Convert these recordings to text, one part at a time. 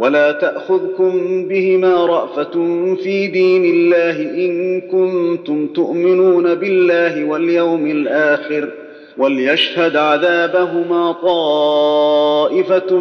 ولا تأخذكم بهما رأفة في دين الله إن كنتم تؤمنون بالله واليوم الآخر وليشهد عذابهما طائفة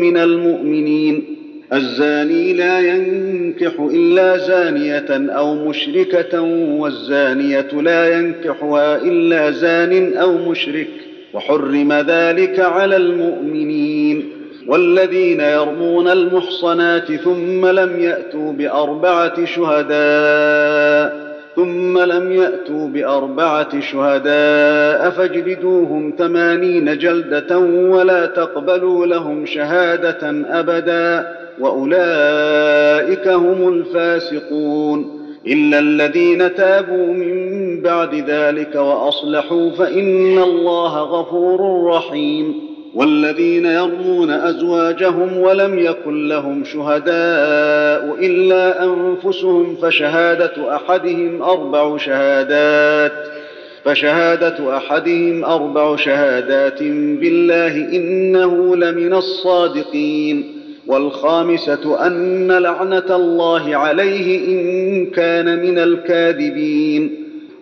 من المؤمنين الزاني لا ينكح إلا زانية أو مشركة والزانية لا ينكحها إلا زان أو مشرك وحرم ذلك على المؤمنين والذين يرمون المحصنات ثم لم يأتوا بأربعة شهداء ثم لم يأتوا بأربعة شهداء فاجلدوهم ثمانين جلدة ولا تقبلوا لهم شهادة أبدا وأولئك هم الفاسقون. إلا الذين تابوا من بعد ذلك وأصلحوا فإن الله غفور رحيم. والذين يرمون أزواجهم ولم يكن لهم شهداء إلا أنفسهم فشهادة أحدهم أربع شهادات فشهادة أحدهم أربع شهادات بالله إنه لمن الصادقين. والخامسة أن لعنة الله عليه إن كان من الكاذبين.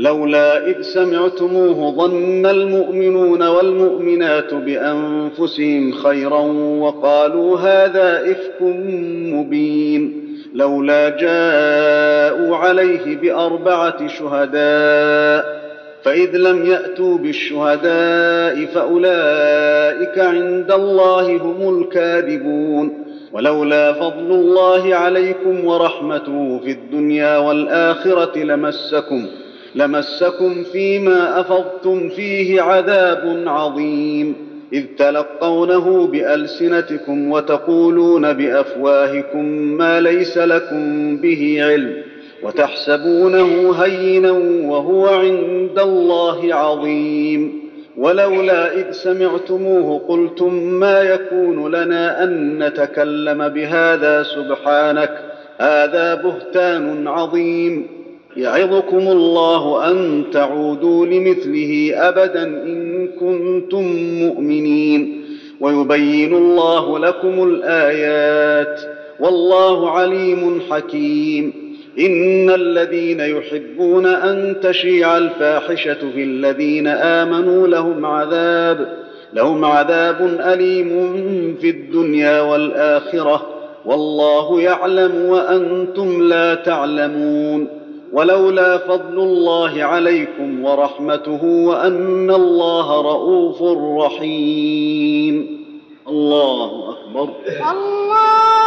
لولا إذ سمعتموه ظن المؤمنون والمؤمنات بأنفسهم خيرا وقالوا هذا إفك مبين. لولا جاءوا عليه بأربعة شهداء فإذ لم يأتوا بالشهداء فأولئك عند الله هم الكاذبون. ولولا فضل الله عليكم ورحمته في الدنيا والآخرة لمسكم لمسكم فيما أفضتم فيه عذاب عظيم. إذ تلقونه بألسنتكم وتقولون بأفواهكم ما ليس لكم به علم وتحسبونه هينا وهو عند الله عظيم. ولولا إذ سمعتموه قلتم ما يكون لنا أن نتكلم بهذا سبحانك هذا بهتان عظيم. يعظكم الله أن تعودوا لمثله أبدا إن كنتم مؤمنين. ويبين الله لكم الآيات والله عليم حكيم. إن الذين يحبون أن تشيع الفاحشة في الذين آمنوا لهم عذاب لهم عذاب أليم في الدنيا والآخرة. والله يعلم وأنتم لا تعلمون. ولولا فضل الله عليكم ورحمته وأن الله رءوف رحيم. الله أكبر. الله